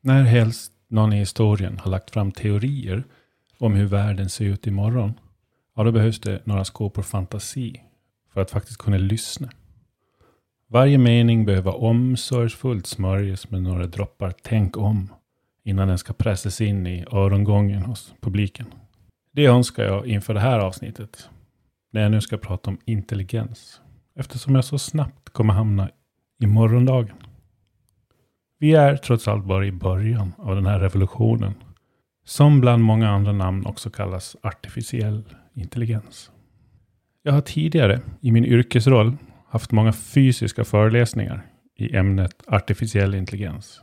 När helst någon i historien har lagt fram teorier om hur världen ser ut imorgon, ja då behövs det några skåpor fantasi för att faktiskt kunna lyssna. Varje mening behöver omsorgsfullt smörjas med några droppar tänk om innan den ska pressas in i örongången hos publiken. Det önskar jag inför det här avsnittet, när jag nu ska prata om intelligens, eftersom jag så snabbt kommer hamna i morgondagen. Vi är trots allt bara i början av den här revolutionen, som bland många andra namn också kallas artificiell intelligens. Jag har tidigare i min yrkesroll haft många fysiska föreläsningar i ämnet artificiell intelligens.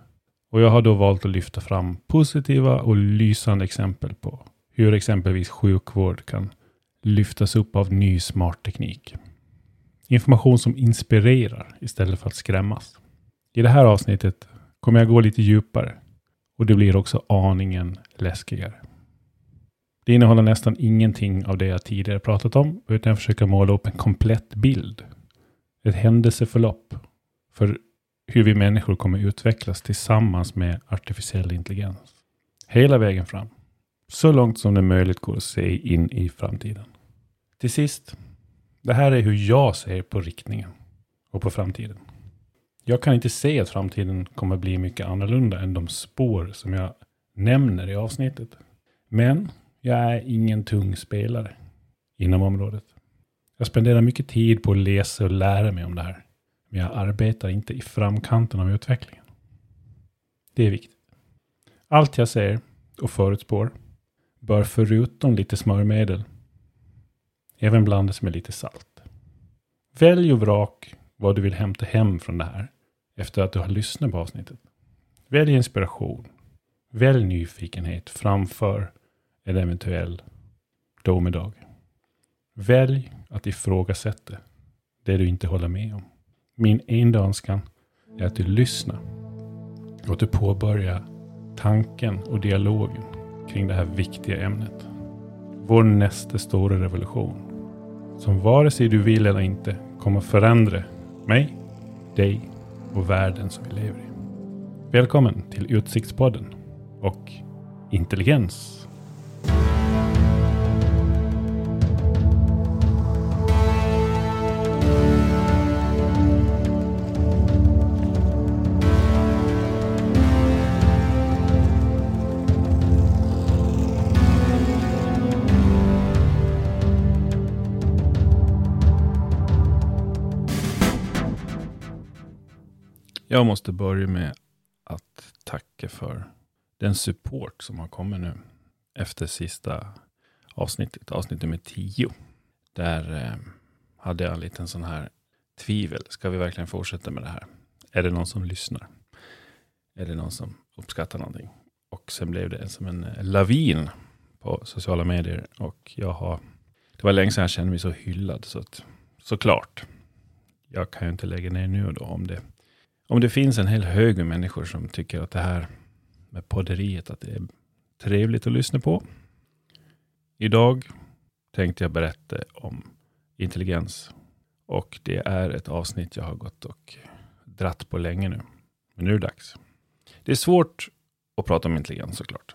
Och jag har då valt att lyfta fram positiva och lysande exempel på hur exempelvis sjukvård kan lyftas upp av ny smart teknik. Information som inspirerar istället för att skrämmas. I det här avsnittet kommer jag gå lite djupare och det blir också aningen läskigare. Det innehåller nästan ingenting av det jag tidigare pratat om, utan jag försöker måla upp en komplett bild. Ett händelseförlopp för hur vi människor kommer utvecklas tillsammans med artificiell intelligens. Hela vägen fram. Så långt som det möjligt går att se in i framtiden. Till sist, det här är hur jag ser på riktningen och på framtiden. Jag kan inte se att framtiden kommer bli mycket annorlunda än de spår som jag nämner i avsnittet. Men jag är ingen tung spelare inom området. Jag spenderar mycket tid på att läsa och lära mig om det här. Men jag arbetar inte i framkanten av utvecklingen. Det är viktigt. Allt jag ser och förutspår bör förutom lite smörjmedel även blandas med lite salt. Välj och vrak vad du vill hämta hem från det här efter att du har lyssnat på avsnittet. Välj inspiration. Välj nyfikenhet framför en eventuell domedag. Välj att ifrågasätta det du inte håller med om. Min enda önskan är att du lyssnar och att du påbörjar tanken och dialogen kring det här viktiga ämnet. Vår nästa stora revolution. Som vare sig du vill eller inte kommer förändra mig, dig och världen som vi lever i. Välkommen till Utsiktspodden och intelligens. Jag måste börja med att tacka för den support som har kommit nu efter sista avsnittet, avsnitt nummer tio. Där eh, hade jag en liten sån här tvivel. Ska vi verkligen fortsätta med det här? Är det någon som lyssnar? Är det någon som uppskattar någonting? Och sen blev det som en eh, lavin på sociala medier. Och jag har, det var länge sedan jag kände mig så hyllad. Så att, såklart, jag kan ju inte lägga ner nu då om det om det finns en hel hög med människor som tycker att det här med podderiet, att det är trevligt att lyssna på. Idag tänkte jag berätta om intelligens. Och det är ett avsnitt jag har gått och dratt på länge nu. Men nu är det dags. Det är svårt att prata om intelligens såklart.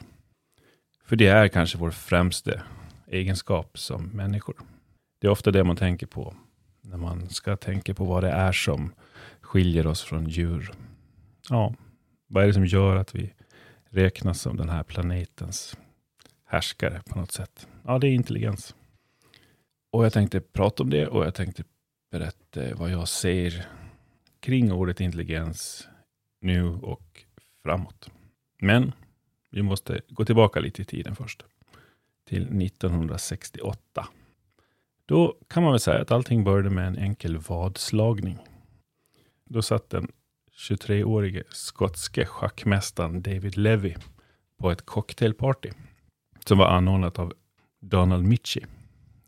För det är kanske vår främsta egenskap som människor. Det är ofta det man tänker på när man ska tänka på vad det är som skiljer oss från djur. Ja, vad är det som gör att vi räknas som den här planetens härskare på något sätt? Ja, det är intelligens. Och jag tänkte prata om det och jag tänkte berätta vad jag ser kring ordet intelligens nu och framåt. Men vi måste gå tillbaka lite i tiden först. Till 1968. Då kan man väl säga att allting började med en enkel vadslagning. Då satt den 23-årige skotske schackmästaren David Levy på ett cocktailparty som var anordnat av Donald Mitchie,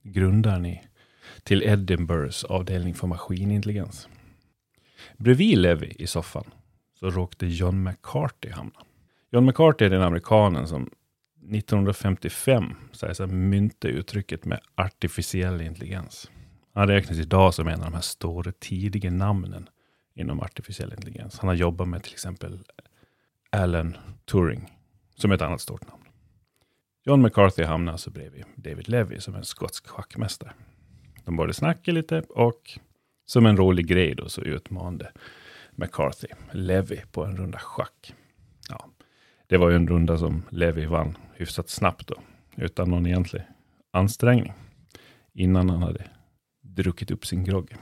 grundaren i, till Edinburghs avdelning för maskinintelligens. Bredvid Levy i soffan så råkade John McCarthy hamna. John McCarthy är den amerikanen som 1955 sägs ha myntat uttrycket med artificiell intelligens. Han räknas idag som en av de här stora tidiga namnen inom artificiell intelligens. Han har jobbat med till exempel Alan Turing, som är ett annat stort namn. John McCarthy hamnade alltså bredvid David Levy som är en skotsk schackmästare. De började snacka lite och som en rolig grej då så utmanade McCarthy Levy på en runda schack. Ja, det var ju en runda som Levy vann hyfsat snabbt då, utan någon egentlig ansträngning, innan han hade druckit upp sin grogg.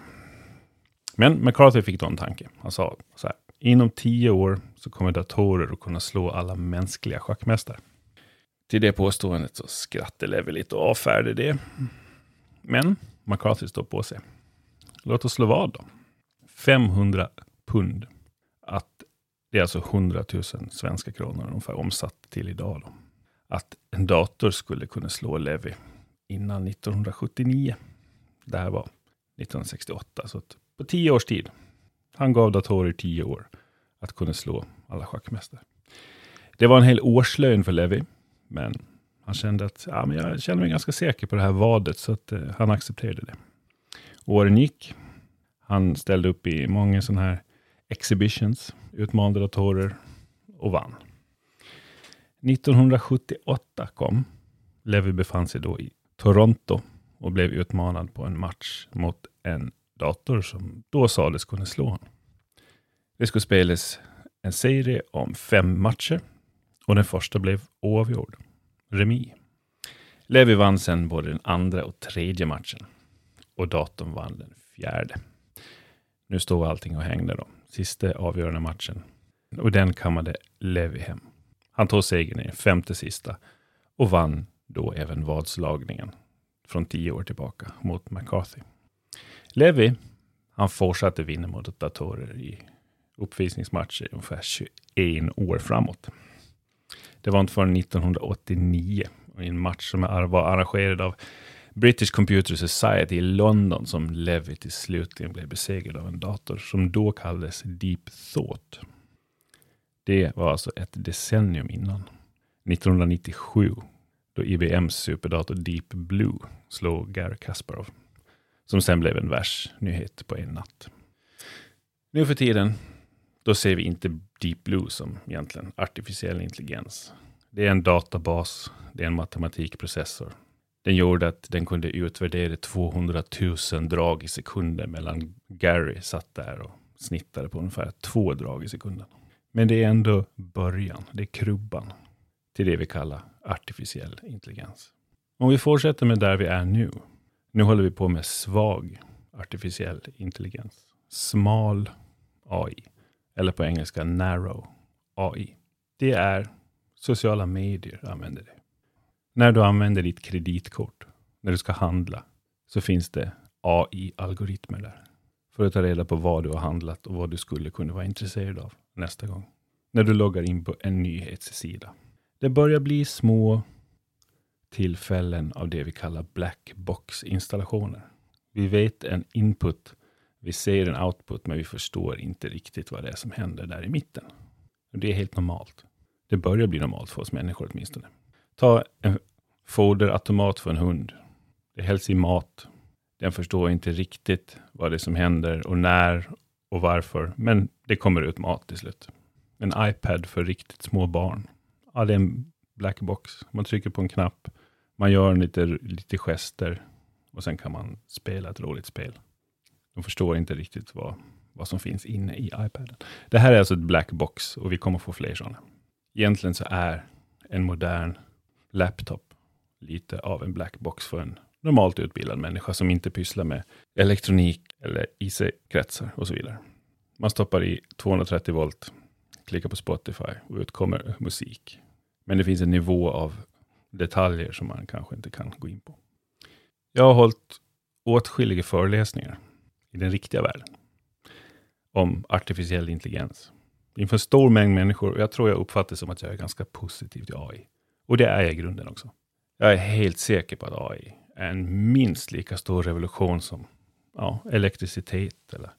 Men McCarthy fick då en tanke. Han sa så här, inom tio år så kommer datorer att kunna slå alla mänskliga schackmästare. Till det påståendet så skrattade Levi lite och avfärdade det. Men McCarthy står på sig. Låt oss slå vad då. 500 pund. Att det är alltså 100 000 svenska kronor ungefär omsatt till idag. Då. Att en dator skulle kunna slå Levi innan 1979. Det här var 1968, så på tio års tid. Han gav datorer tio år att kunna slå alla schackmästare. Det var en hel årslön för Levi, men han kände att ja, men jag känner mig ganska säker på det här vadet, så att, eh, han accepterade det. Åren gick. Han ställde upp i många sådana här exhibitions, utmanade datorer och vann. 1978 kom. Levi befann sig då i Toronto och blev utmanad på en match mot en dator som då sades kunna slå honom. Det skulle spelas en serie om fem matcher och den första blev oavgjord, remi. Levi vann sen både den andra och tredje matchen och datorn vann den fjärde. Nu står allting och hängde då. Sista avgörande matchen. Och den kammade Levi hem. Han tog segern i den femte sista och vann då även vadslagningen från tio år tillbaka mot McCarthy. Levi, han fortsatte vinna mot datorer i uppvisningsmatcher i ungefär 21 år framåt. Det var inte förrän 1989, i en match som var arrangerad av British Computer Society i London, som Levi till slut blev besegrad av en dator som då kallades Deep Thought. Det var alltså ett decennium innan. 1997, då IBMs superdator Deep Blue slog Gary Kasparov som sen blev en världsnyhet på en natt. Nu för tiden, då ser vi inte Deep Blue som egentligen artificiell intelligens. Det är en databas, det är en matematikprocessor. Den gjorde att den kunde utvärdera 200 000 drag i sekunden medan Gary satt där och snittade på ungefär två drag i sekunden. Men det är ändå början, det är krubban till det vi kallar artificiell intelligens. Om vi fortsätter med där vi är nu, nu håller vi på med svag artificiell intelligens. Smal AI. Eller på engelska narrow AI. Det är sociala medier använder det. När du använder ditt kreditkort, när du ska handla, så finns det AI-algoritmer där. För att ta reda på vad du har handlat och vad du skulle kunna vara intresserad av nästa gång. När du loggar in på en nyhetssida. Det börjar bli små tillfällen av det vi kallar black box-installationer. Vi vet en input, vi ser en output, men vi förstår inte riktigt vad det är som händer där i mitten. Och det är helt normalt. Det börjar bli normalt för oss människor åtminstone. Ta en foderautomat för en hund. Det hälls i mat. Den förstår inte riktigt vad det är som händer och när och varför, men det kommer ut mat till slut. En iPad för riktigt små barn. Ja, det är en black box. Man trycker på en knapp man gör lite, lite gester och sen kan man spela ett roligt spel. De förstår inte riktigt vad, vad som finns inne i iPaden. Det här är alltså ett black box och vi kommer få fler sådana. Egentligen så är en modern laptop lite av en black box för en normalt utbildad människa som inte pysslar med elektronik eller IC-kretsar och så vidare. Man stoppar i 230 volt, klickar på Spotify och ut kommer musik. Men det finns en nivå av detaljer som man kanske inte kan gå in på. Jag har hållit åtskilliga föreläsningar i den riktiga världen om artificiell intelligens inför en stor mängd människor. Och jag tror jag uppfattar det som att jag är ganska positiv till AI. Och det är jag i grunden också. Jag är helt säker på att AI är en minst lika stor revolution som ja, elektricitet eller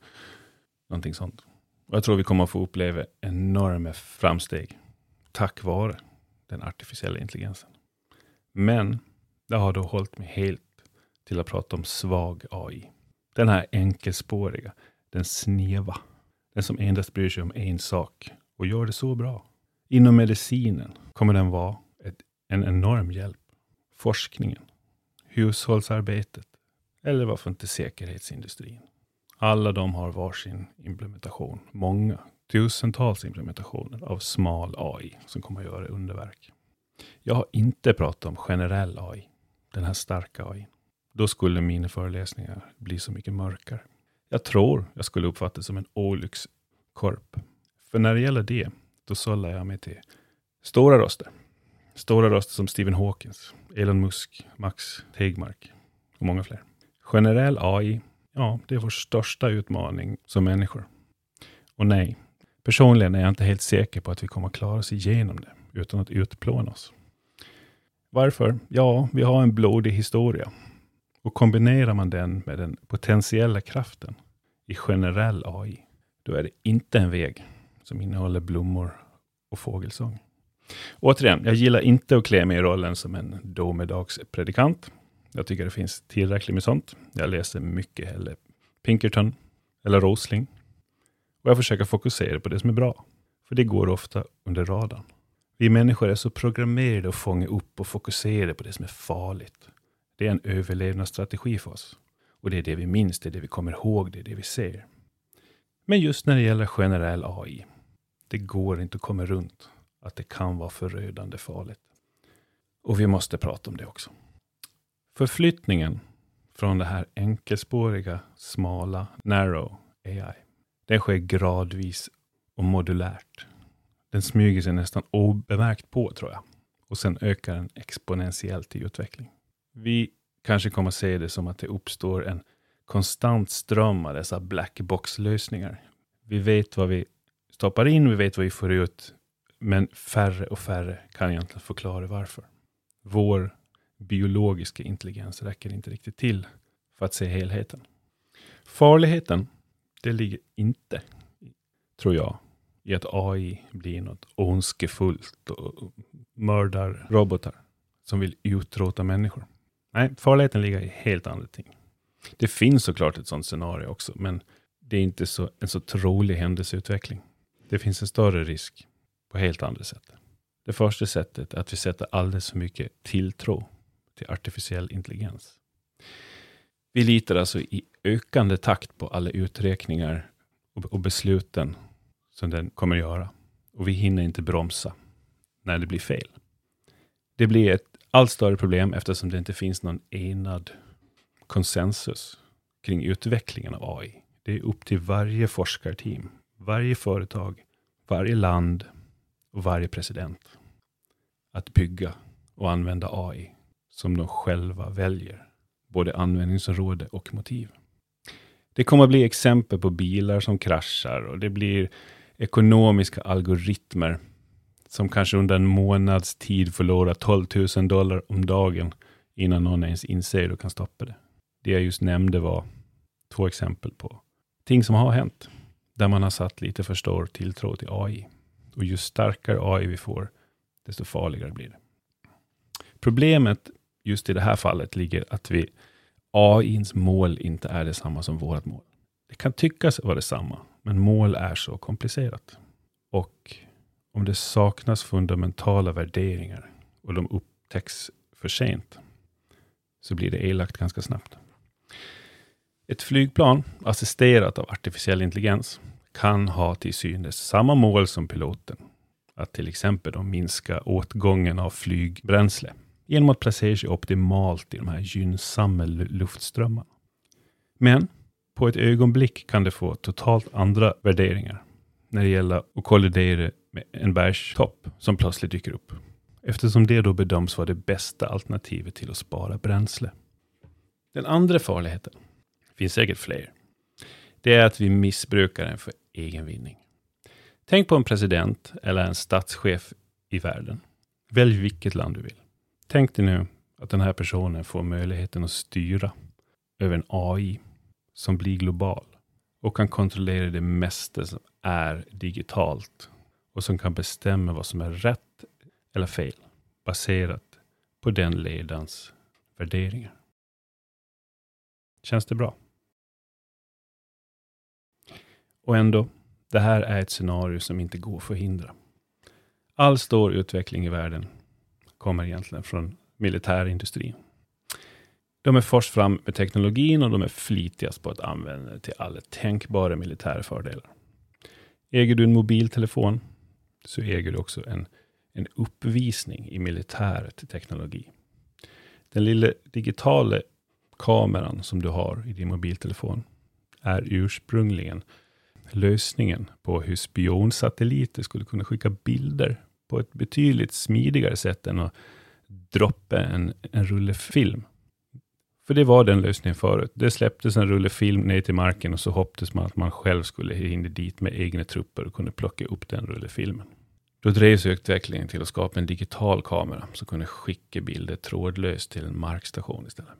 någonting sånt. Och jag tror vi kommer att få uppleva enorma framsteg tack vare den artificiella intelligensen. Men det har då hållit mig helt till att prata om svag AI. Den här enkelspåriga, den sneva, den som endast bryr sig om en sak och gör det så bra. Inom medicinen kommer den vara ett, en enorm hjälp. Forskningen, hushållsarbetet eller varför inte säkerhetsindustrin. Alla de har varsin implementation. Många, tusentals implementationer av smal AI som kommer att göra underverk. Jag har inte pratat om generell AI, den här starka AI. Då skulle mina föreläsningar bli så mycket mörkare. Jag tror jag skulle uppfattas som en olyckskorp. För när det gäller det, då sållar jag mig till stora röster. Stora röster som Stephen Hawkins, Elon Musk, Max Tegmark och många fler. Generell AI, ja, det är vår största utmaning som människor. Och nej, personligen är jag inte helt säker på att vi kommer att klara oss igenom det utan att utplåna oss. Varför? Ja, vi har en blodig historia. Och kombinerar man den med den potentiella kraften i generell AI, då är det inte en väg som innehåller blommor och fågelsång. Återigen, jag gillar inte att klä mig i rollen som en domedagspredikant. Jag tycker det finns tillräckligt med sånt. Jag läser mycket hellre Pinkerton eller Rosling. Och jag försöker fokusera på det som är bra. För det går ofta under radarn. Vi människor är så programmerade att fånga upp och fokusera på det som är farligt. Det är en överlevnadsstrategi för oss. Och det är det vi minns, det är det vi kommer ihåg, det är det vi ser. Men just när det gäller generell AI, det går inte att komma runt att det kan vara förödande farligt. Och vi måste prata om det också. Förflyttningen från det här enkelspåriga, smala, narrow AI, den sker gradvis och modulärt. Den smyger sig nästan obemärkt på, tror jag. Och sen ökar den exponentiellt i utveckling. Vi kanske kommer att se det som att det uppstår en konstant ström av dessa black box-lösningar. Vi vet vad vi stoppar in, vi vet vad vi får ut, men färre och färre kan egentligen förklara varför. Vår biologiska intelligens räcker inte riktigt till för att se helheten. Farligheten, det ligger inte, tror jag, i att AI blir något ondskefullt och mördar robotar som vill utrota människor. Nej, farligheten ligger i helt andra ting. Det finns såklart ett sådant scenario också, men det är inte så, en så trolig händelseutveckling. Det finns en större risk på helt andra sätt. Det första sättet är att vi sätter alldeles för mycket tilltro till artificiell intelligens. Vi litar alltså i ökande takt på alla uträkningar och besluten som den kommer att göra. Och vi hinner inte bromsa när det blir fel. Det blir ett allt större problem eftersom det inte finns någon enad konsensus kring utvecklingen av AI. Det är upp till varje forskarteam, varje företag, varje land och varje president att bygga och använda AI som de själva väljer, både användningsområde och motiv. Det kommer att bli exempel på bilar som kraschar och det blir ekonomiska algoritmer som kanske under en månads tid förlorar 12 000 dollar om dagen innan någon ens inser och kan stoppa det. Det jag just nämnde var två exempel på ting som har hänt, där man har satt lite för stor tilltro till AI. Och ju starkare AI vi får, desto farligare blir det. Problemet just i det här fallet ligger att vi AIns mål inte är detsamma som vårt mål. Det kan tyckas vara detsamma, men mål är så komplicerat. Och om det saknas fundamentala värderingar och de upptäcks för sent, så blir det elakt ganska snabbt. Ett flygplan assisterat av artificiell intelligens kan ha till synes samma mål som piloten. Att till exempel då minska åtgången av flygbränsle genom att placera sig optimalt i de här gynnsamma luftströmmarna. Men på ett ögonblick kan det få totalt andra värderingar när det gäller att kollidera med en bergstopp som plötsligt dyker upp. Eftersom det då bedöms vara det bästa alternativet till att spara bränsle. Den andra farligheten, finns säkert fler, det är att vi missbrukar den för egen vinning. Tänk på en president eller en statschef i världen. Välj vilket land du vill. Tänk dig nu att den här personen får möjligheten att styra över en AI som blir global och kan kontrollera det mesta som är digitalt och som kan bestämma vad som är rätt eller fel baserat på den ledarens värderingar. Känns det bra? Och ändå, det här är ett scenario som inte går att förhindra. All stor utveckling i världen kommer egentligen från militärindustrin. De är först fram med teknologin och de är flitigast på att använda den till alla tänkbara militära fördelar. Äger du en mobiltelefon så äger du också en, en uppvisning i militär teknologi. Den lilla digitala kameran som du har i din mobiltelefon är ursprungligen lösningen på hur spionsatelliter skulle kunna skicka bilder på ett betydligt smidigare sätt än att droppa en, en rulle film. För det var den lösningen förut. Det släpptes en rulle film ner till marken och så hoppades man att man själv skulle hinna dit med egna trupper och kunde plocka upp den rulle filmen. Då drevs utvecklingen till att skapa en digital kamera som kunde skicka bilder trådlöst till en markstation istället.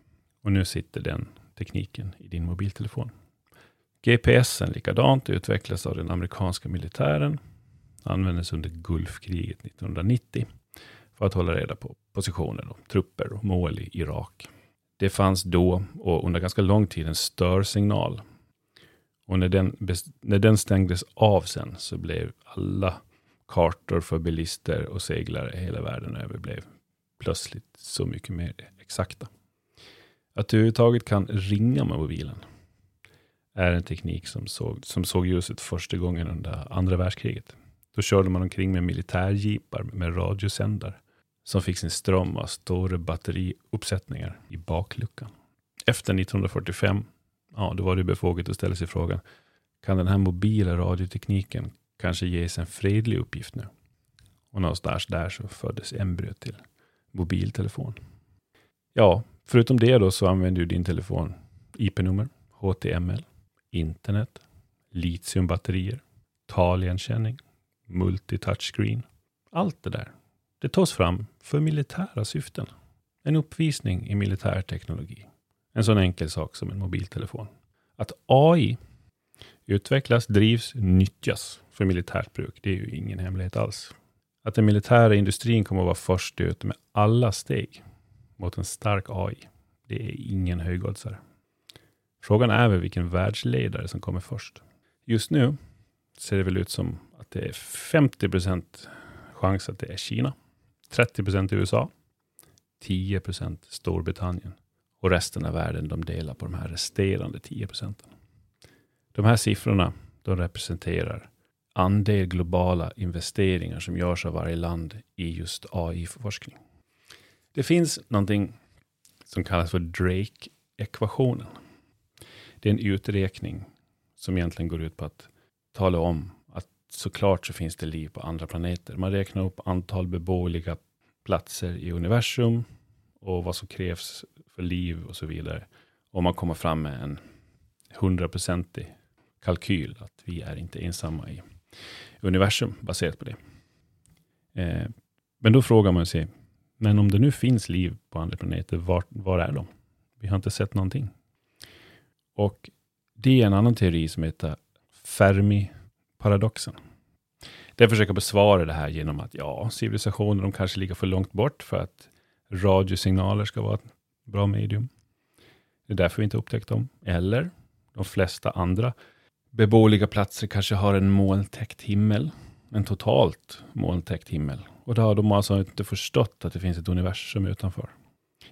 Och nu sitter den tekniken i din mobiltelefon. GPSen likadant utvecklades av den amerikanska militären. Användes under Gulfkriget 1990 för att hålla reda på positioner, och trupper och mål i Irak. Det fanns då och under ganska lång tid en störsignal. Och när den, när den stängdes av sen så blev alla kartor för bilister och seglare hela världen över blev plötsligt så mycket mer exakta. Att du överhuvudtaget kan ringa med mobilen är en teknik som såg, som såg ljuset första gången under andra världskriget. Då körde man omkring med militärjeepar med radiosändare som fick sin ström av stora batteriuppsättningar i bakluckan. Efter 1945, ja, då var det befogat att ställa sig frågan, kan den här mobila radiotekniken kanske ges en fredlig uppgift nu? Och någonstans där så föddes embryot till mobiltelefon. Ja, förutom det då så använder ju din telefon IP-nummer, HTML, internet, litiumbatterier, taligenkänning, multitouchscreen. Allt det där det tas fram för militära syften. En uppvisning i militär teknologi. En sån enkel sak som en mobiltelefon. Att AI utvecklas, drivs, nyttjas för militärt bruk, det är ju ingen hemlighet alls. Att den militära industrin kommer att vara först ut med alla steg mot en stark AI, det är ingen högoddsare. Frågan är väl vilken världsledare som kommer först. Just nu ser det väl ut som att det är 50 procent chans att det är Kina. 30 procent i USA, 10 procent Storbritannien och resten av världen de delar på de här resterande 10 procenten. De här siffrorna de representerar andel globala investeringar som görs av varje land i just AI-forskning. Det finns någonting som kallas för Drake-ekvationen. Det är en uträkning som egentligen går ut på att tala om såklart så finns det liv på andra planeter. Man räknar upp antal beboeliga platser i universum och vad som krävs för liv och så vidare. Och man kommer fram med en hundraprocentig kalkyl att vi är inte ensamma i universum baserat på det. Eh, men då frågar man sig, men om det nu finns liv på andra planeter, var, var är de? Vi har inte sett någonting. Och det är en annan teori som heter Fermi, paradoxen. Den försöker besvara det här genom att ja, civilisationer de kanske ligger för långt bort för att radiosignaler ska vara ett bra medium. Det är därför vi inte upptäckt dem. Eller de flesta andra beboeliga platser kanske har en molntäckt himmel. En totalt molntäckt himmel. Och då har de alltså inte förstått att det finns ett universum utanför.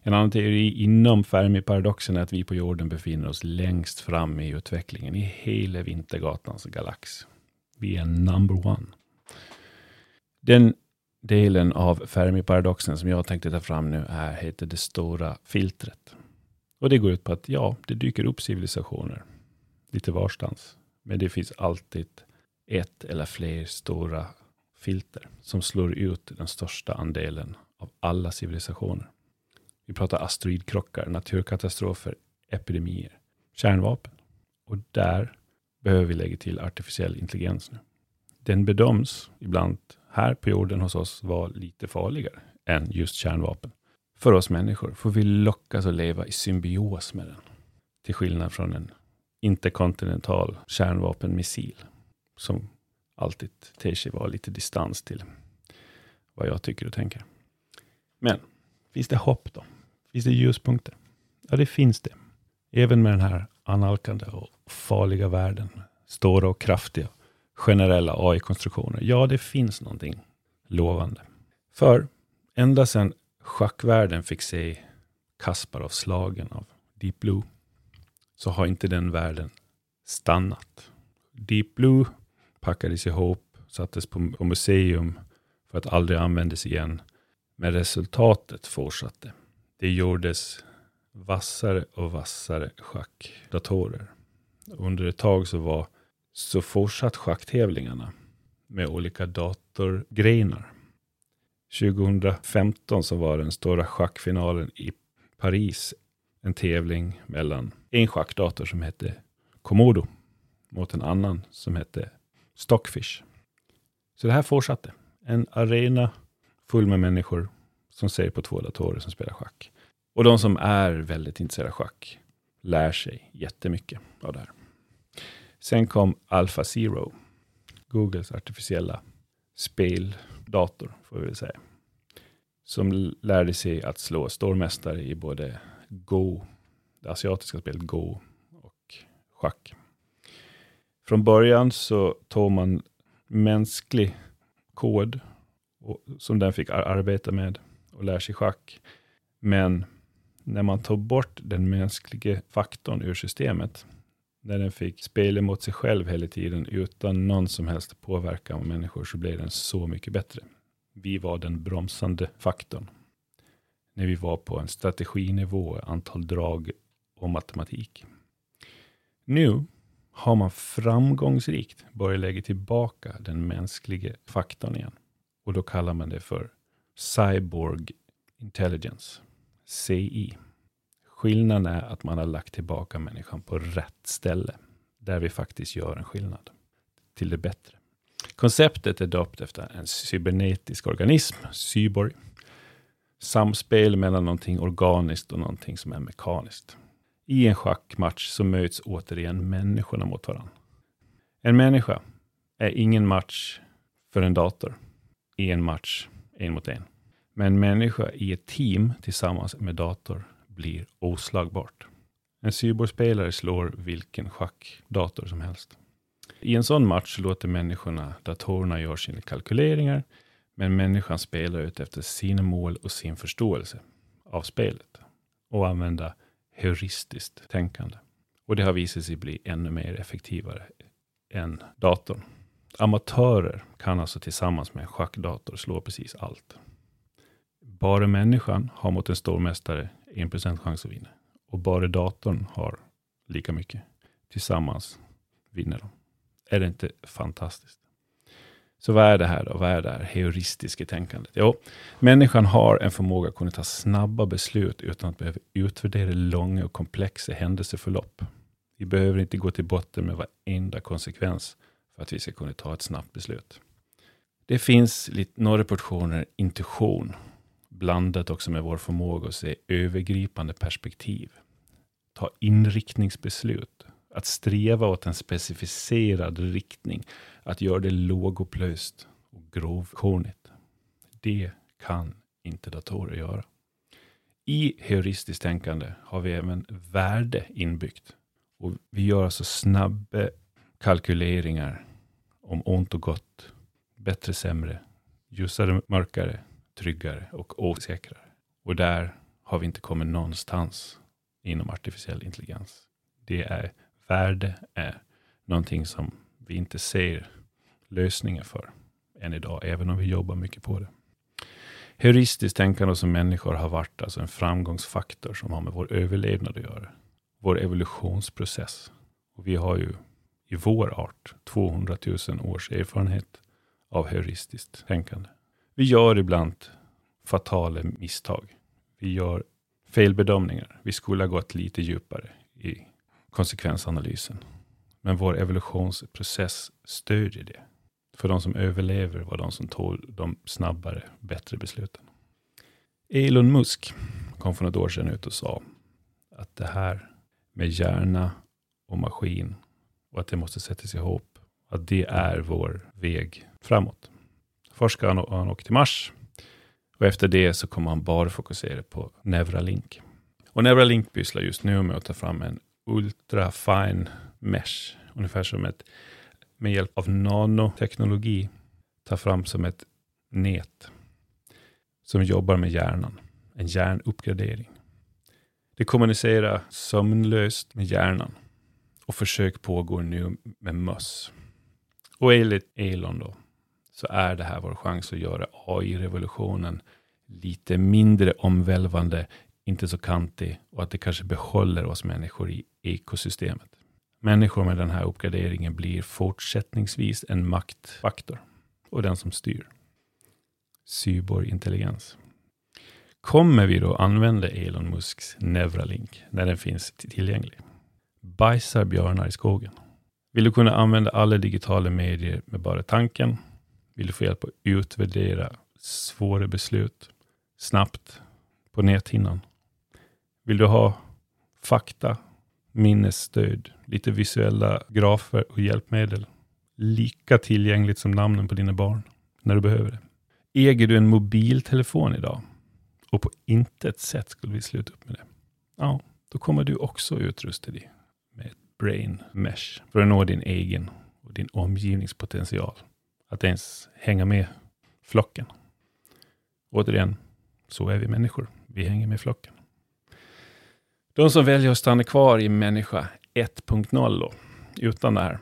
En annan teori inom Fermi-paradoxen är att vi på jorden befinner oss längst fram i utvecklingen i hela Vintergatans galax. Vi är number one. Den delen av Fermi-paradoxen som jag tänkte ta fram nu är, heter det stora filtret. Och det går ut på att ja, det dyker upp civilisationer lite varstans. Men det finns alltid ett eller fler stora filter som slår ut den största andelen av alla civilisationer. Vi pratar asteroidkrockar, naturkatastrofer, epidemier, kärnvapen. Och där behöver vi lägga till artificiell intelligens nu. Den bedöms ibland här på jorden hos oss vara lite farligare än just kärnvapen. För oss människor får vi lockas att leva i symbios med den. Till skillnad från en interkontinental kärnvapenmissil som alltid ter sig vara lite distans till vad jag tycker och tänker. Men finns det hopp då? Finns det ljuspunkter? Ja, det finns det. Även med den här analkande och farliga världen. Stora och kraftiga generella AI-konstruktioner. Ja, det finns någonting lovande. För ända sedan schackvärlden fick se Kasparov slagen av Deep Blue så har inte den världen stannat. Deep Blue packades ihop, sattes på museum för att aldrig användas igen. Men resultatet fortsatte. Det gjordes vassare och vassare schackdatorer. Under ett tag så var så fortsatt schacktävlingarna med olika datorgrenar. 2015 så var den stora schackfinalen i Paris en tävling mellan en schackdator som hette Komodo mot en annan som hette Stockfish. Så det här fortsatte. En arena full med människor som ser på två datorer som spelar schack. Och de som är väldigt intresserade av schack lär sig jättemycket av det här. Sen kom Alpha Zero, Googles artificiella speldator, får vi väl säga. Som lärde sig att slå stormästare i både Go, det asiatiska spelet Go och schack. Från början så tog man mänsklig kod och, som den fick arbeta med och lär sig schack. Men när man tog bort den mänskliga faktorn ur systemet, när den fick spela mot sig själv hela tiden utan någon som helst påverkan av människor, så blev den så mycket bättre. Vi var den bromsande faktorn. När vi var på en strateginivå, antal drag och matematik. Nu har man framgångsrikt börjat lägga tillbaka den mänskliga faktorn igen. Och då kallar man det för Cyborg Intelligence, CI. Skillnaden är att man har lagt tillbaka människan på rätt ställe, där vi faktiskt gör en skillnad till det bättre. Konceptet är döpt efter en cybernetisk organism, cyborg. Samspel mellan någonting organiskt och någonting som är mekaniskt. I en schackmatch så möts återigen människorna mot varandra. En människa är ingen match för en dator i en match en mot en. Men människa i ett team tillsammans med dator blir oslagbart. En cyborgspelare slår vilken schackdator som helst. I en sån match låter människorna datorerna göra sina kalkyleringar, men människan spelar ut efter sina mål och sin förståelse av spelet och använda heuristiskt tänkande. Och det har visat sig bli ännu mer effektivare än datorn. Amatörer kan alltså tillsammans med en schackdator slå precis allt. Bara människan har mot en stormästare 1% chans att vinna. Och bara datorn har lika mycket. Tillsammans vinner de. Är det inte fantastiskt? Så vad är det här då? Vad är det här heuristiska tänkandet? Jo, människan har en förmåga att kunna ta snabba beslut utan att behöva utvärdera långa och komplexa händelseförlopp. Vi behöver inte gå till botten med varenda konsekvens för att vi ska kunna ta ett snabbt beslut. Det finns lite, några portioner intuition blandat också med vår förmåga att se övergripande perspektiv. Ta inriktningsbeslut. Att sträva åt en specificerad riktning. Att göra det lågupplöst och grovkornigt. Det kan inte datorer göra. I heuristiskt tänkande har vi även värde inbyggt. Och vi gör alltså snabba kalkyleringar om ont och gott, bättre, sämre, ljusare, mörkare, tryggare och osäkrare. Och där har vi inte kommit någonstans inom artificiell intelligens. Det är värde är någonting som vi inte ser lösningar för än idag, även om vi jobbar mycket på det. Heuristiskt tänkande som människor har varit alltså en framgångsfaktor som har med vår överlevnad att göra. Vår evolutionsprocess. Och vi har ju i vår art 200 000 års erfarenhet av heuristiskt tänkande. Vi gör ibland fatala misstag. Vi gör felbedömningar. Vi skulle ha gått lite djupare i konsekvensanalysen. Men vår evolutionsprocess stödjer det. För de som överlever var de som tog de snabbare, bättre besluten. Elon Musk kom för något år sedan ut och sa att det här med hjärna och maskin och att det måste sättas ihop. Att det är vår väg framåt. Först ska han, han åka till Mars och efter det så kommer han bara fokusera på Neuralink. Och Neuralink pysslar just nu med att ta fram en ultra fine mesh, ungefär som ett med hjälp av nanoteknologi ta fram som ett nät som jobbar med hjärnan. En hjärnuppgradering. Det kommunicerar sömnlöst med hjärnan och försök pågår nu med möss. Och enligt Elon då, så är det här vår chans att göra AI-revolutionen lite mindre omvälvande, inte så kantig och att det kanske behåller oss människor i ekosystemet. Människor med den här uppgraderingen blir fortsättningsvis en maktfaktor och den som styr. Cyborgintelligens. Kommer vi då använda Elon Musks Neuralink när den finns tillgänglig? Bajsar björnar i skogen? Vill du kunna använda alla digitala medier med bara tanken? Vill du få hjälp att utvärdera svåra beslut snabbt på näthinnan? Vill du ha fakta, minnesstöd, lite visuella grafer och hjälpmedel? Lika tillgängligt som namnen på dina barn när du behöver det. Äger du en mobiltelefon idag och på intet sätt skulle vi sluta upp med det, ja, då kommer du också utrusta dig med ett brain mesh för att nå din egen och din omgivningspotential. Att ens hänga med flocken. Återigen, så är vi människor. Vi hänger med flocken. De som väljer att stanna kvar i människa 1.0 då, utan det här.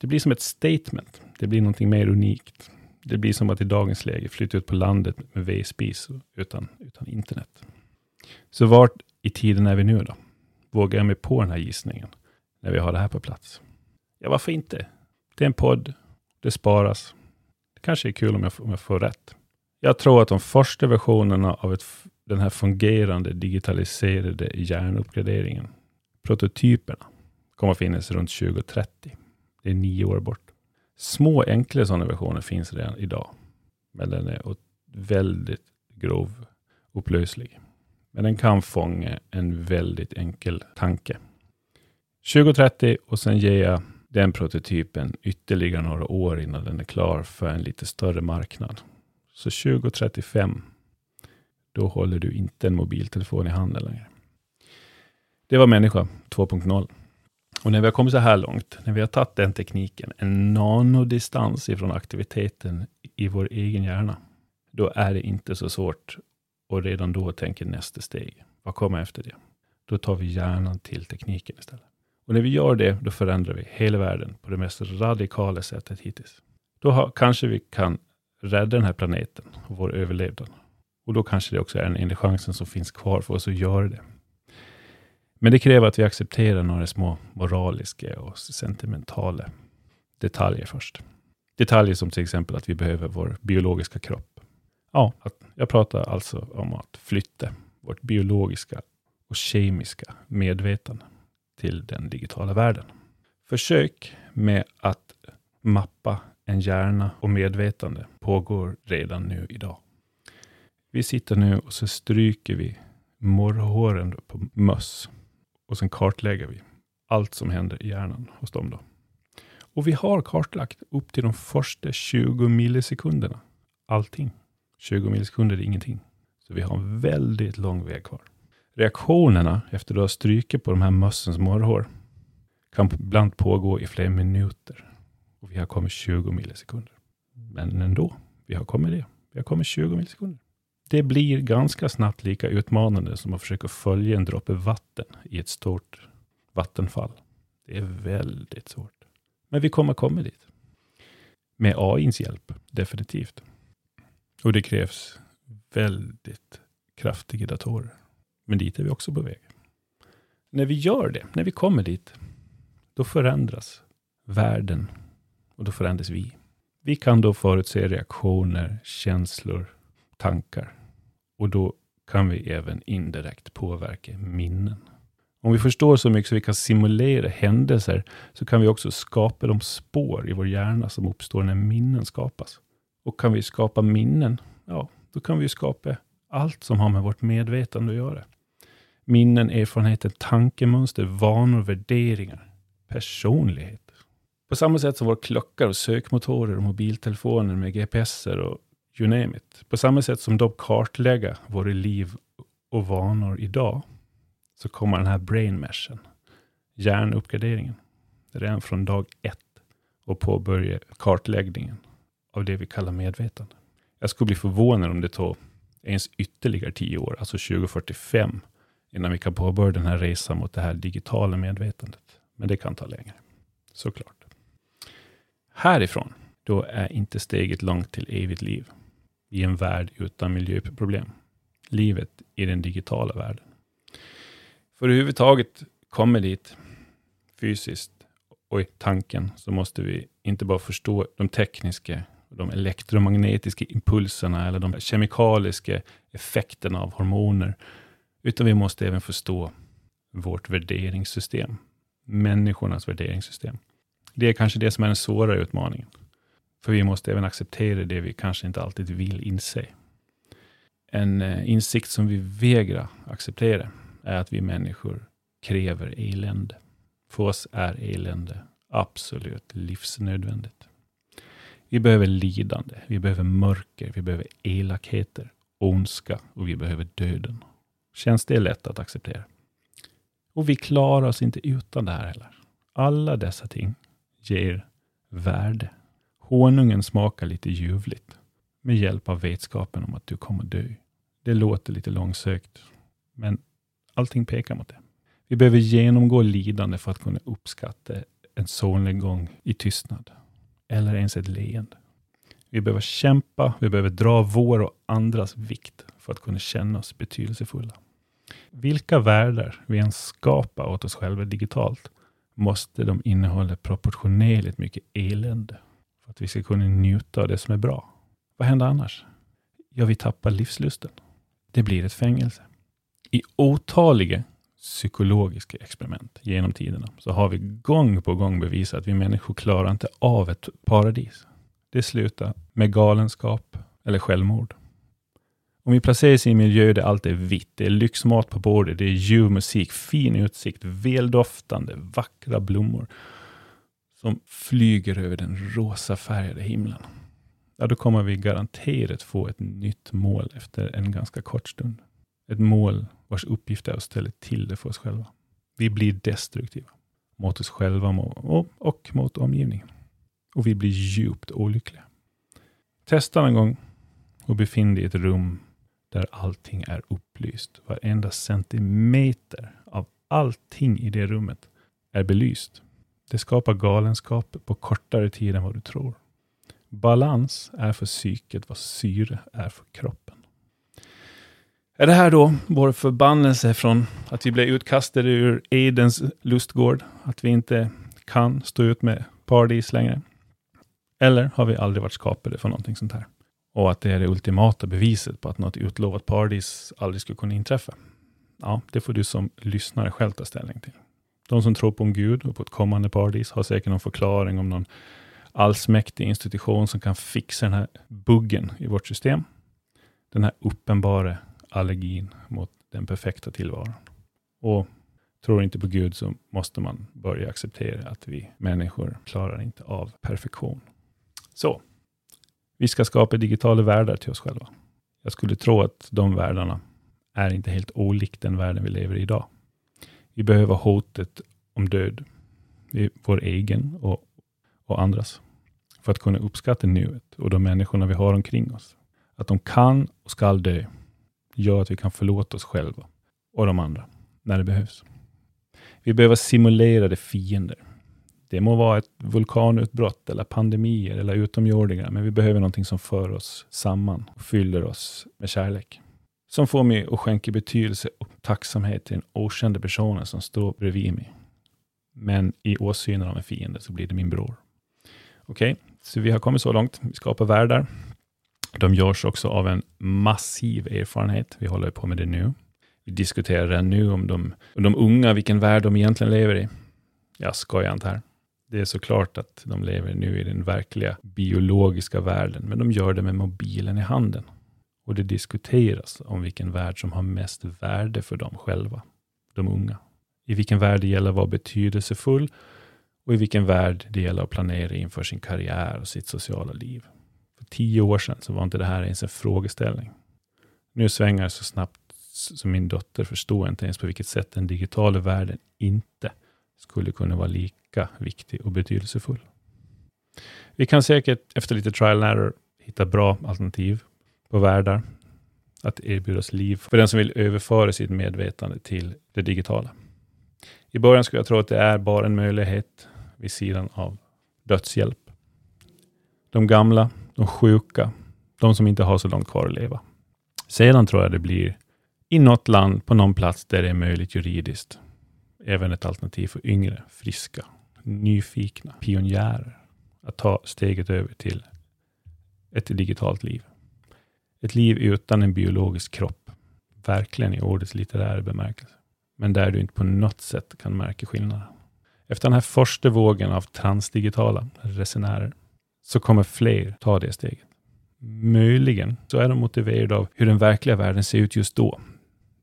Det blir som ett statement. Det blir någonting mer unikt. Det blir som att i dagens läge flytta ut på landet med vedspis utan, utan internet. Så vart i tiden är vi nu då? Vågar jag mig på den här gissningen när vi har det här på plats? Ja, varför inte? Det är en podd. Det sparas. Det kanske är kul om jag, om jag får rätt. Jag tror att de första versionerna av ett, den här fungerande digitaliserade hjärnuppgraderingen, prototyperna, kommer att finnas runt 2030. Det är nio år bort. Små enkla sådana versioner finns redan idag. Men den är väldigt grov upplöslig. Men den kan fånga en väldigt enkel tanke. 2030 och sen ger jag den prototypen ytterligare några år innan den är klar för en lite större marknad. Så 2035, då håller du inte en mobiltelefon i handen längre. Det var människa 2.0. Och när vi har kommit så här långt, när vi har tagit den tekniken, en nanodistans ifrån aktiviteten i vår egen hjärna, då är det inte så svårt och redan då tänker nästa steg. Vad kommer efter det? Då tar vi hjärnan till tekniken istället. Och när vi gör det, då förändrar vi hela världen på det mest radikala sättet hittills. Då har, kanske vi kan rädda den här planeten och vår överlevnad. Och då kanske det också är den enda chansen som finns kvar för oss att göra det. Men det kräver att vi accepterar några små moraliska och sentimentala detaljer först. Detaljer som till exempel att vi behöver vår biologiska kropp. Ja, jag pratar alltså om att flytta vårt biologiska och kemiska medvetande till den digitala världen. Försök med att mappa en hjärna och medvetande pågår redan nu idag. Vi sitter nu och så stryker vi morrhåren på möss och sen kartlägger vi allt som händer i hjärnan hos dem. Då. Och vi har kartlagt upp till de första 20 millisekunderna. Allting. 20 millisekunder är ingenting. Så vi har en väldigt lång väg kvar. Reaktionerna efter att du har strykit på de här mössens morrhår kan ibland pågå i flera minuter. Och vi har kommit 20 millisekunder. Men ändå, vi har kommit det. Vi har kommit 20 millisekunder. Det blir ganska snabbt lika utmanande som att försöka följa en droppe vatten i ett stort vattenfall. Det är väldigt svårt. Men vi kommer komma dit. Med AIns hjälp, definitivt. Och det krävs väldigt kraftiga datorer. Men dit är vi också på väg. När vi gör det, när vi kommer dit, då förändras världen och då förändras vi. Vi kan då förutse reaktioner, känslor, tankar. Och då kan vi även indirekt påverka minnen. Om vi förstår så mycket så vi kan simulera händelser, så kan vi också skapa de spår i vår hjärna som uppstår när minnen skapas. Och kan vi skapa minnen, ja, då kan vi skapa allt som har med vårt medvetande att göra. Minnen, erfarenheter, tankemönster, vanor, värderingar, personlighet. På samma sätt som våra klockor och sökmotorer och mobiltelefoner med GPSer och you name it. På samma sätt som de kartlägger våra liv och vanor idag, så kommer den här brain meshen, hjärnuppgraderingen, redan från dag ett och påbörja kartläggningen av det vi kallar medvetande. Jag skulle bli förvånad om det tar ens ytterligare tio år, alltså 2045, innan vi kan påbörja den här resan mot det här digitala medvetandet. Men det kan ta längre, såklart. Härifrån, då är inte steget långt till evigt liv i en värld utan miljöproblem. Livet i den digitala världen. För överhuvudtaget kommer dit fysiskt och i tanken så måste vi inte bara förstå de tekniska, de elektromagnetiska impulserna eller de kemikaliska effekterna av hormoner, utan vi måste även förstå vårt värderingssystem, människornas värderingssystem. Det är kanske det som är den svåra utmaningen. För vi måste även acceptera det vi kanske inte alltid vill inse. En eh, insikt som vi vägrar acceptera är att vi människor kräver elände. För oss är elände absolut livsnödvändigt. Vi behöver lidande, vi behöver mörker, vi behöver elakheter, ondska och vi behöver döden. Känns det lätt att acceptera? Och vi klarar oss inte utan det här heller. Alla dessa ting ger värde. Honungen smakar lite ljuvligt med hjälp av vetskapen om att du kommer dö. Det låter lite långsökt, men allting pekar mot det. Vi behöver genomgå lidande för att kunna uppskatta en solnedgång i tystnad. Eller ens ett leende. Vi behöver kämpa, vi behöver dra vår och andras vikt för att kunna känna oss betydelsefulla. Vilka världar vi än skapar åt oss själva digitalt måste de innehålla proportionerligt mycket elände för att vi ska kunna njuta av det som är bra. Vad händer annars? Ja, vi tappar livslusten. Det blir ett fängelse. I otaliga psykologiska experiment genom tiderna, så har vi gång på gång bevisat att vi människor klarar inte av ett paradis. Det slutar med galenskap eller självmord. Om vi placeras i en miljö där allt är vitt, det är lyxmat på bordet, det är ljuv musik, fin utsikt, väldoftande, vackra blommor som flyger över den rosa färgade himlen. Ja, då kommer vi garanterat få ett nytt mål efter en ganska kort stund. Ett mål vars uppgift är att ställa till det för oss själva. Vi blir destruktiva mot oss själva och mot omgivningen. Och vi blir djupt olyckliga. Testa en gång och befinn dig i ett rum där allting är upplyst. Varenda centimeter av allting i det rummet är belyst. Det skapar galenskap på kortare tid än vad du tror. Balans är för psyket vad syre är för kroppen. Är det här då vår förbannelse från att vi blev utkastade ur Edens lustgård? Att vi inte kan stå ut med paradis längre? Eller har vi aldrig varit skapade för någonting sånt här? Och att det är det ultimata beviset på att något utlovat paradis aldrig skulle kunna inträffa? Ja, det får du som lyssnare själv ta ställning till. De som tror på en gud och på ett kommande paradis har säkert någon förklaring om någon allsmäktig institution som kan fixa den här buggen i vårt system. Den här uppenbara allergin mot den perfekta tillvaron. Och tror inte på Gud så måste man börja acceptera att vi människor klarar inte av perfektion. Så, vi ska skapa digitala världar till oss själva. Jag skulle tro att de världarna är inte helt olikt den världen vi lever i idag. Vi behöver hotet om död, vår egen och, och andras, för att kunna uppskatta nuet och de människorna vi har omkring oss. Att de kan och ska dö gör att vi kan förlåta oss själva och de andra när det behövs. Vi behöver simulerade fiender. Det må vara ett vulkanutbrott eller pandemier eller utomjordingar, men vi behöver någonting som för oss samman och fyller oss med kärlek. Som får mig att skänka betydelse och tacksamhet till den okända personen som står bredvid mig. Men i åsynen av en fiende så blir det min bror. Okej, okay, så vi har kommit så långt. Vi skapar världar. De görs också av en massiv erfarenhet. Vi håller på med det nu. Vi diskuterar nu om de, om de unga, vilken värld de egentligen lever i. Jag skojar inte här. Det är såklart att de lever nu i den verkliga biologiska världen, men de gör det med mobilen i handen. Och det diskuteras om vilken värld som har mest värde för dem själva, de unga. I vilken värld det gäller att vara betydelsefull och i vilken värld det gäller att planera inför sin karriär och sitt sociala liv För tio år sedan så var inte det här ens en frågeställning. Nu svänger det så snabbt så min dotter förstår inte ens på vilket sätt den digitala världen inte skulle kunna vara lika viktig och betydelsefull. Vi kan säkert efter lite trial and error hitta bra alternativ på världar att erbjudas liv för den som vill överföra sitt medvetande till det digitala. I början skulle jag tro att det är bara en möjlighet vid sidan av dödshjälp. De gamla, de sjuka, de som inte har så långt kvar att leva. Sedan tror jag det blir i något land på någon plats där det är möjligt juridiskt. Även ett alternativ för yngre, friska, nyfikna pionjärer att ta steget över till ett digitalt liv. Ett liv utan en biologisk kropp. Verkligen i ordets litterära bemärkelse. Men där du inte på något sätt kan märka skillnaden. Efter den här första vågen av transdigitala resenärer så kommer fler ta det steget. Möjligen så är de motiverade av hur den verkliga världen ser ut just då.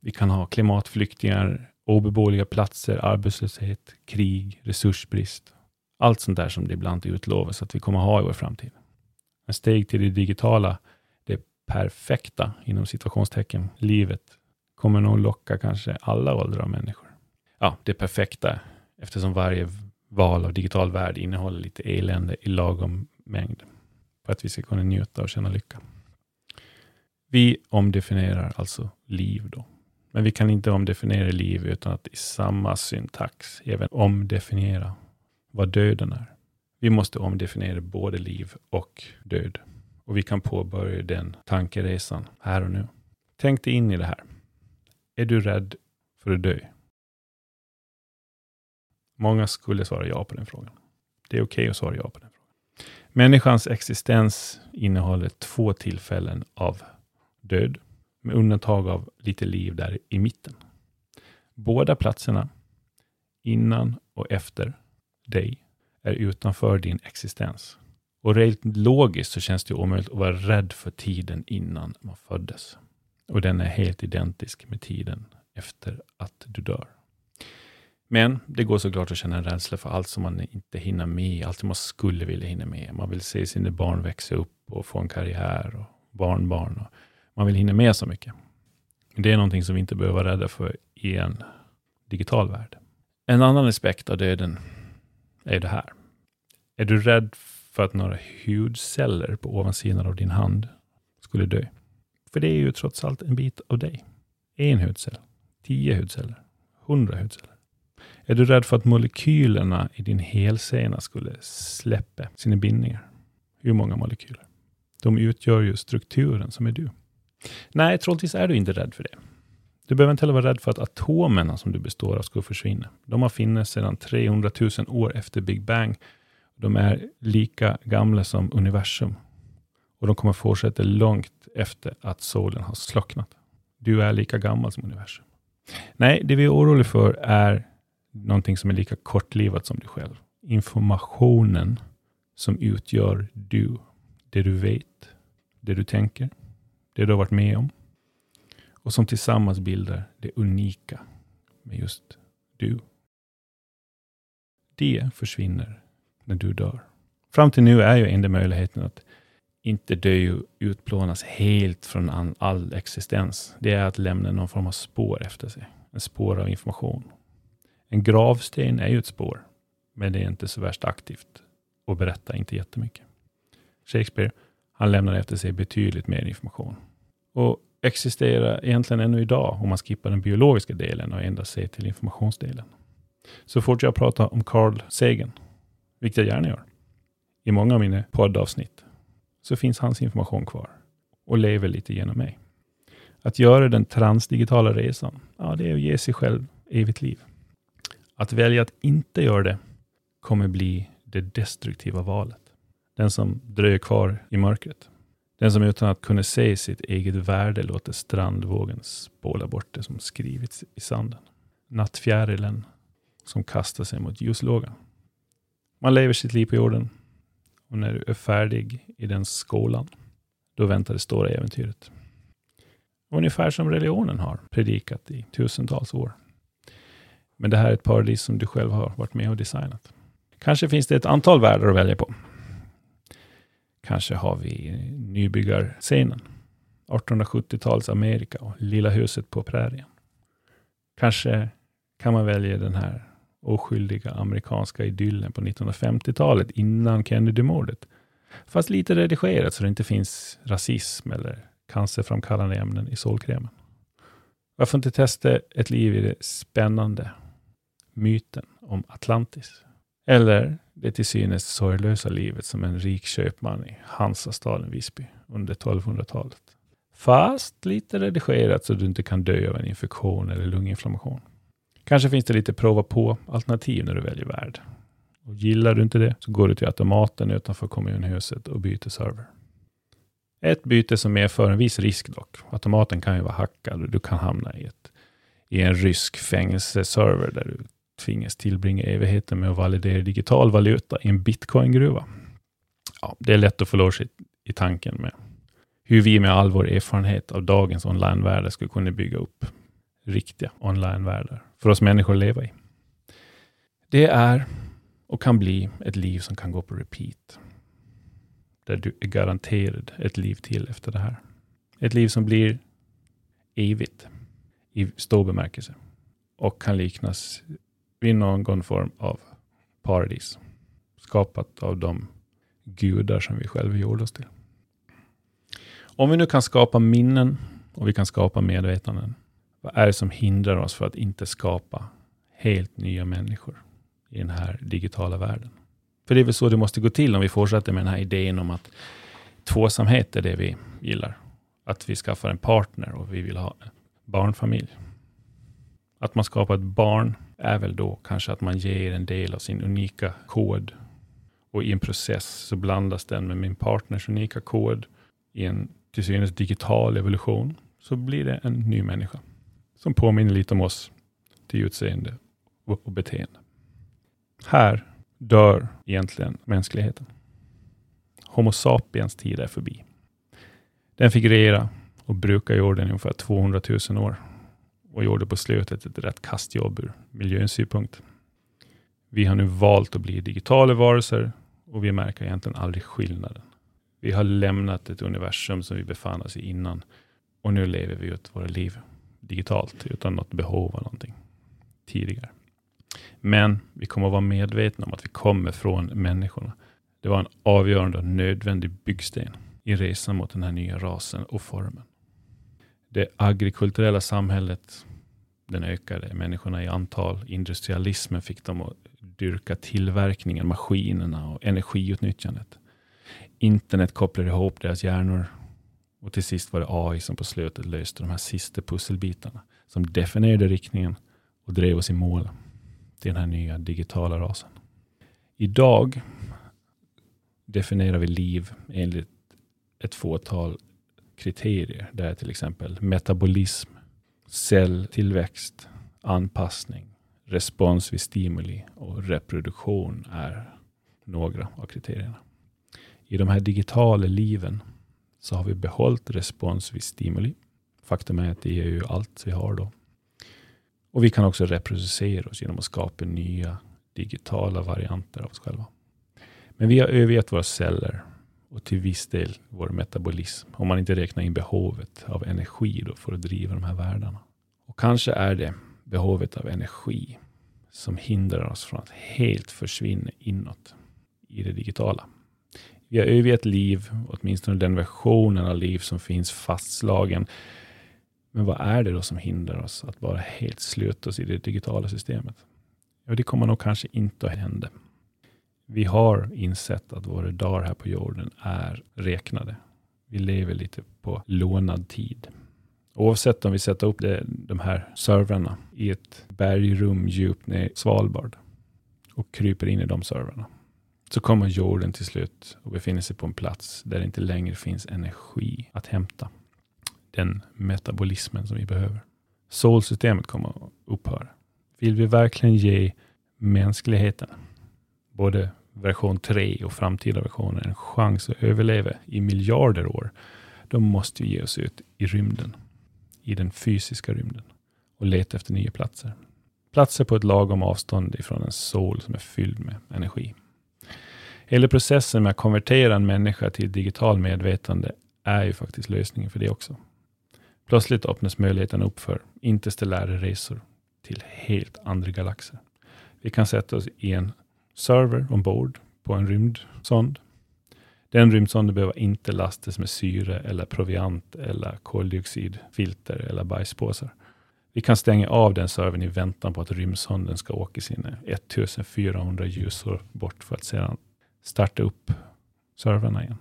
Vi kan ha klimatflyktingar, obeboeliga platser, arbetslöshet, krig, resursbrist. Allt sånt där som det ibland utlovas att vi kommer ha i vår framtid. En steg till det digitala, det perfekta, inom situationstecken, livet, kommer nog locka kanske alla åldrar av människor. Ja, det perfekta, eftersom varje val av digital värld innehåller lite elände i lagom mängd för att vi ska kunna njuta och känna lycka. Vi omdefinierar alltså liv då. Men vi kan inte omdefiniera liv utan att i samma syntax även omdefiniera vad döden är. Vi måste omdefiniera både liv och död. Och vi kan påbörja den tankeresan här och nu. Tänk dig in i det här. Är du rädd för att dö? Många skulle svara ja på den frågan. Det är okej okay att svara ja på den frågan. Människans existens innehåller två tillfällen av död, med undantag av lite liv där i mitten. Båda platserna, innan och efter dig, är utanför din existens. Och rent logiskt så känns det omöjligt att vara rädd för tiden innan man föddes. Och den är helt identisk med tiden efter att du dör. Men det går såklart att känna en rädsla för allt som man inte hinner med, allt som man skulle vilja hinna med. Man vill se sina barn växa upp och få en karriär och barnbarn. Och man vill hinna med så mycket. Det är någonting som vi inte behöver vara rädda för i en digital värld. En annan aspekt av döden är det här. Är du rädd för att några hudceller på ovansidan av din hand skulle dö? För det är ju trots allt en bit av dig. En hudcell, tio hudceller, hundra hudceller. Är du rädd för att molekylerna i din helsena skulle släppa sina bindningar? Hur många molekyler? De utgör ju strukturen som är du. Nej, troligtvis är du inte rädd för det. Du behöver inte heller vara rädd för att atomerna som du består av ska försvinna. De har funnits sedan 300 000 år efter Big Bang. De är lika gamla som universum. Och de kommer fortsätta långt efter att solen har slocknat. Du är lika gammal som universum. Nej, det vi är oroliga för är någonting som är lika kortlivat som du själv. Informationen som utgör du. Det du vet, det du tänker, det du har varit med om. Och som tillsammans bildar det unika med just du. Det försvinner när du dör. Fram till nu är ju enda möjligheten att inte dö och utplånas helt från all existens. Det är att lämna någon form av spår efter sig. En spår av information. En gravsten är ju ett spår, men det är inte så värst aktivt och berättar inte jättemycket. Shakespeare, han lämnade efter sig betydligt mer information. Och existerar egentligen ännu idag om man skippar den biologiska delen och endast ser till informationsdelen. Så fort jag pratar om Carl Sagan, vilket jag gärna gör, i många av mina poddavsnitt, så finns hans information kvar och lever lite genom mig. Att göra den transdigitala resan, ja, det är att ge sig själv evigt liv. Att välja att inte göra det kommer bli det destruktiva valet. Den som dröjer kvar i mörkret. Den som utan att kunna se sitt eget värde låter strandvågen spola bort det som skrivits i sanden. Nattfjärilen som kastar sig mot ljuslågan. Man lever sitt liv på jorden och när du är färdig i den skolan, då väntar det stora äventyret. Ungefär som religionen har predikat i tusentals år. Men det här är ett paradis som du själv har varit med och designat. Kanske finns det ett antal världar att välja på. Kanske har vi nybyggarscenen, 1870-tals Amerika och Lilla huset på prärien. Kanske kan man välja den här oskyldiga amerikanska idyllen på 1950-talet innan Kennedy-mordet. Fast lite redigerat så det inte finns rasism eller cancerframkallande ämnen i solkrämen. Varför inte testa ett liv i det spännande myten om Atlantis? Eller det till synes sorglösa livet som en rik köpman i Hansastaden Visby under 1200-talet. Fast lite redigerat så du inte kan dö av en infektion eller lunginflammation. Kanske finns det lite prova på alternativ när du väljer värld. Och gillar du inte det så går du till automaten utanför kommunhuset och byter server. Ett byte som medför en viss risk dock. Automaten kan ju vara hackad och du kan hamna i, ett, i en rysk fängelseserver där du tvingas tillbringa evigheten med att validera digital valuta i en bitcoingruva. Ja, det är lätt att förlora sig i tanken med hur vi med all vår erfarenhet av dagens onlinevärldar skulle kunna bygga upp riktiga onlinevärldar för oss människor att leva i. Det är och kan bli ett liv som kan gå på repeat. Där du är garanterad ett liv till efter det här. Ett liv som blir evigt i stor bemärkelse och kan liknas vid någon form av paradis skapat av de gudar som vi själva gjorde oss till. Om vi nu kan skapa minnen och vi kan skapa medvetanden, vad är det som hindrar oss för att inte skapa helt nya människor i den här digitala världen? För det är väl så det måste gå till om vi fortsätter med den här idén om att tvåsamhet är det vi gillar. Att vi skaffar en partner och vi vill ha en barnfamilj. Att man skapar ett barn är väl då kanske att man ger en del av sin unika kod och i en process så blandas den med min partners unika kod i en till synes digital evolution så blir det en ny människa som påminner lite om oss till utseende och beteende. Här dör egentligen mänskligheten. Homo sapiens tid är förbi. Den fick regera och bruka jorden i ungefär 200 000 år och gjorde på slutet ett rätt kastjobb ur miljösynpunkt. Vi har nu valt att bli digitala varelser och vi märker egentligen aldrig skillnaden. Vi har lämnat ett universum som vi befann oss i innan och nu lever vi ut våra liv digitalt utan något behov av någonting tidigare. Men vi kommer att vara medvetna om att vi kommer från människorna. Det var en avgörande och nödvändig byggsten i resan mot den här nya rasen och formen. Det agrikulturella samhället, den ökade människorna i antal. Industrialismen fick dem att dyrka tillverkningen, maskinerna och energiutnyttjandet. Internet kopplade ihop deras hjärnor och till sist var det AI som på slutet löste de här sista pusselbitarna som definierade riktningen och drev oss i mål till den här nya digitala rasen. Idag definierar vi liv enligt ett fåtal kriterier. Där till exempel metabolism, celltillväxt, anpassning, respons vid stimuli och reproduktion är några av kriterierna. I de här digitala liven så har vi behållit respons vid stimuli. Faktum är att det är ju allt vi har då. Och vi kan också reproducera oss genom att skapa nya digitala varianter av oss själva. Men vi har övergett våra celler och till viss del vår metabolism. Om man inte räknar in behovet av energi då för att driva de här världarna. Och kanske är det behovet av energi som hindrar oss från att helt försvinna inåt i det digitala. Vi har övergett liv, åtminstone den versionen av liv som finns fastslagen. Men vad är det då som hindrar oss att bara helt sluta oss i det digitala systemet? Ja, det kommer nog kanske inte att hända. Vi har insett att våra dagar här på jorden är räknade. Vi lever lite på lånad tid. Oavsett om vi sätter upp det, de här servrarna i ett bergrum djupt ner i Svalbard och kryper in i de servrarna så kommer jorden till slut att befinna sig på en plats där det inte längre finns energi att hämta. Den metabolismen som vi behöver. Solsystemet kommer att upphöra. Vill vi verkligen ge mänskligheten, både version 3 och framtida versioner, en chans att överleva i miljarder år, då måste vi ge oss ut i rymden, i den fysiska rymden och leta efter nya platser. Platser på ett lagom avstånd ifrån en sol som är fylld med energi. Hela processen med att konvertera en människa till digital medvetande är ju faktiskt lösningen för det också. Plötsligt öppnas möjligheten upp för interstellära resor till helt andra galaxer. Vi kan sätta oss i en server ombord på en rymdsond. Den rymdsonden behöver inte lastas med syre eller proviant eller koldioxidfilter eller bajspåsar. Vi kan stänga av den servern i väntan på att rymdsonden ska åka sina 1400 ljusår bort för att sedan starta upp servrarna igen.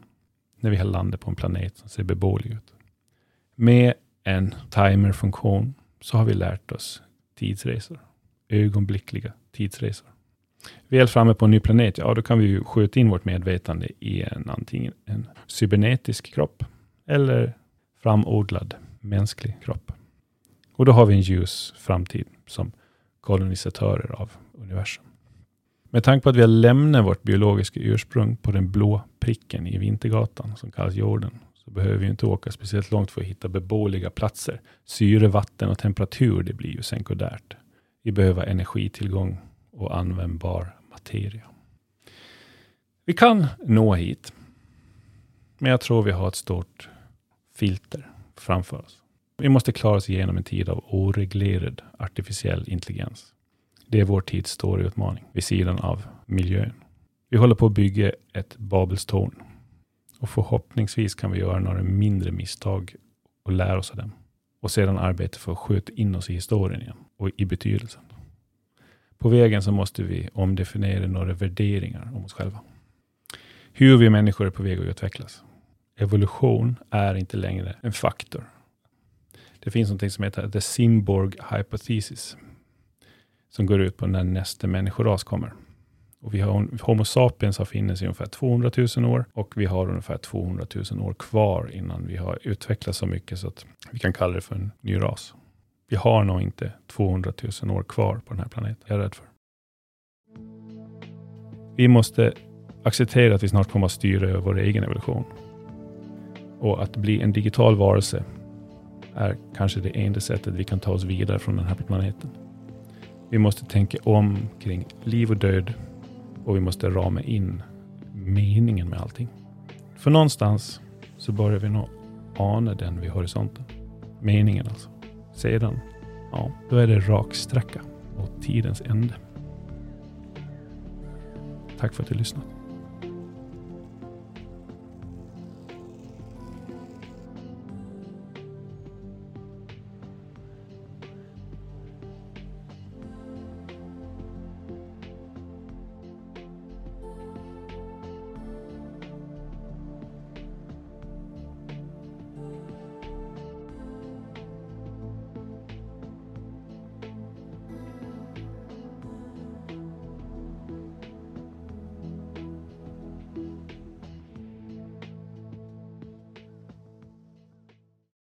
När vi har landat på en planet som ser beboelig ut. Med en timerfunktion så har vi lärt oss tidsresor. Ögonblickliga tidsresor. Väl framme på en ny planet, ja då kan vi ju skjuta in vårt medvetande i en antingen en cybernetisk kropp eller framodlad mänsklig kropp. Och då har vi en ljus framtid som kolonisatörer av universum. Med tanke på att vi har lämnat vårt biologiska ursprung på den blå pricken i Vintergatan som kallas jorden, så behöver vi inte åka speciellt långt för att hitta beboeliga platser. Syre, vatten och temperatur, det blir ju sekundärt. Vi behöver energitillgång och användbar materia. Vi kan nå hit, men jag tror vi har ett stort filter framför oss. Vi måste klara oss igenom en tid av oreglerad artificiell intelligens. Det är vår tids stora utmaning vid sidan av miljön. Vi håller på att bygga ett Babelstorn och förhoppningsvis kan vi göra några mindre misstag och lära oss av dem och sedan arbeta för att skjuta in oss i historien igen och i betydelsen. På vägen så måste vi omdefiniera några värderingar om oss själva. Hur vi människor är på väg att utvecklas. Evolution är inte längre en faktor. Det finns något som heter the Simborg hypothesis. Som går ut på när nästa människoras kommer. Och vi har, Homo sapiens har funnits i ungefär 200 000 år och vi har ungefär 200 000 år kvar innan vi har utvecklats så mycket så att vi kan kalla det för en ny ras. Vi har nog inte 200 000 år kvar på den här planeten. Jag är rädd för. Vi måste acceptera att vi snart kommer att styra över vår egen evolution. Och att bli en digital varelse är kanske det enda sättet vi kan ta oss vidare från den här planeten. Vi måste tänka om kring liv och död och vi måste rama in meningen med allting. För någonstans så börjar vi nog ana den vid horisonten. Meningen alltså. Sedan, ja, då är det raksträcka mot tidens ände. Tack för att du lyssnat.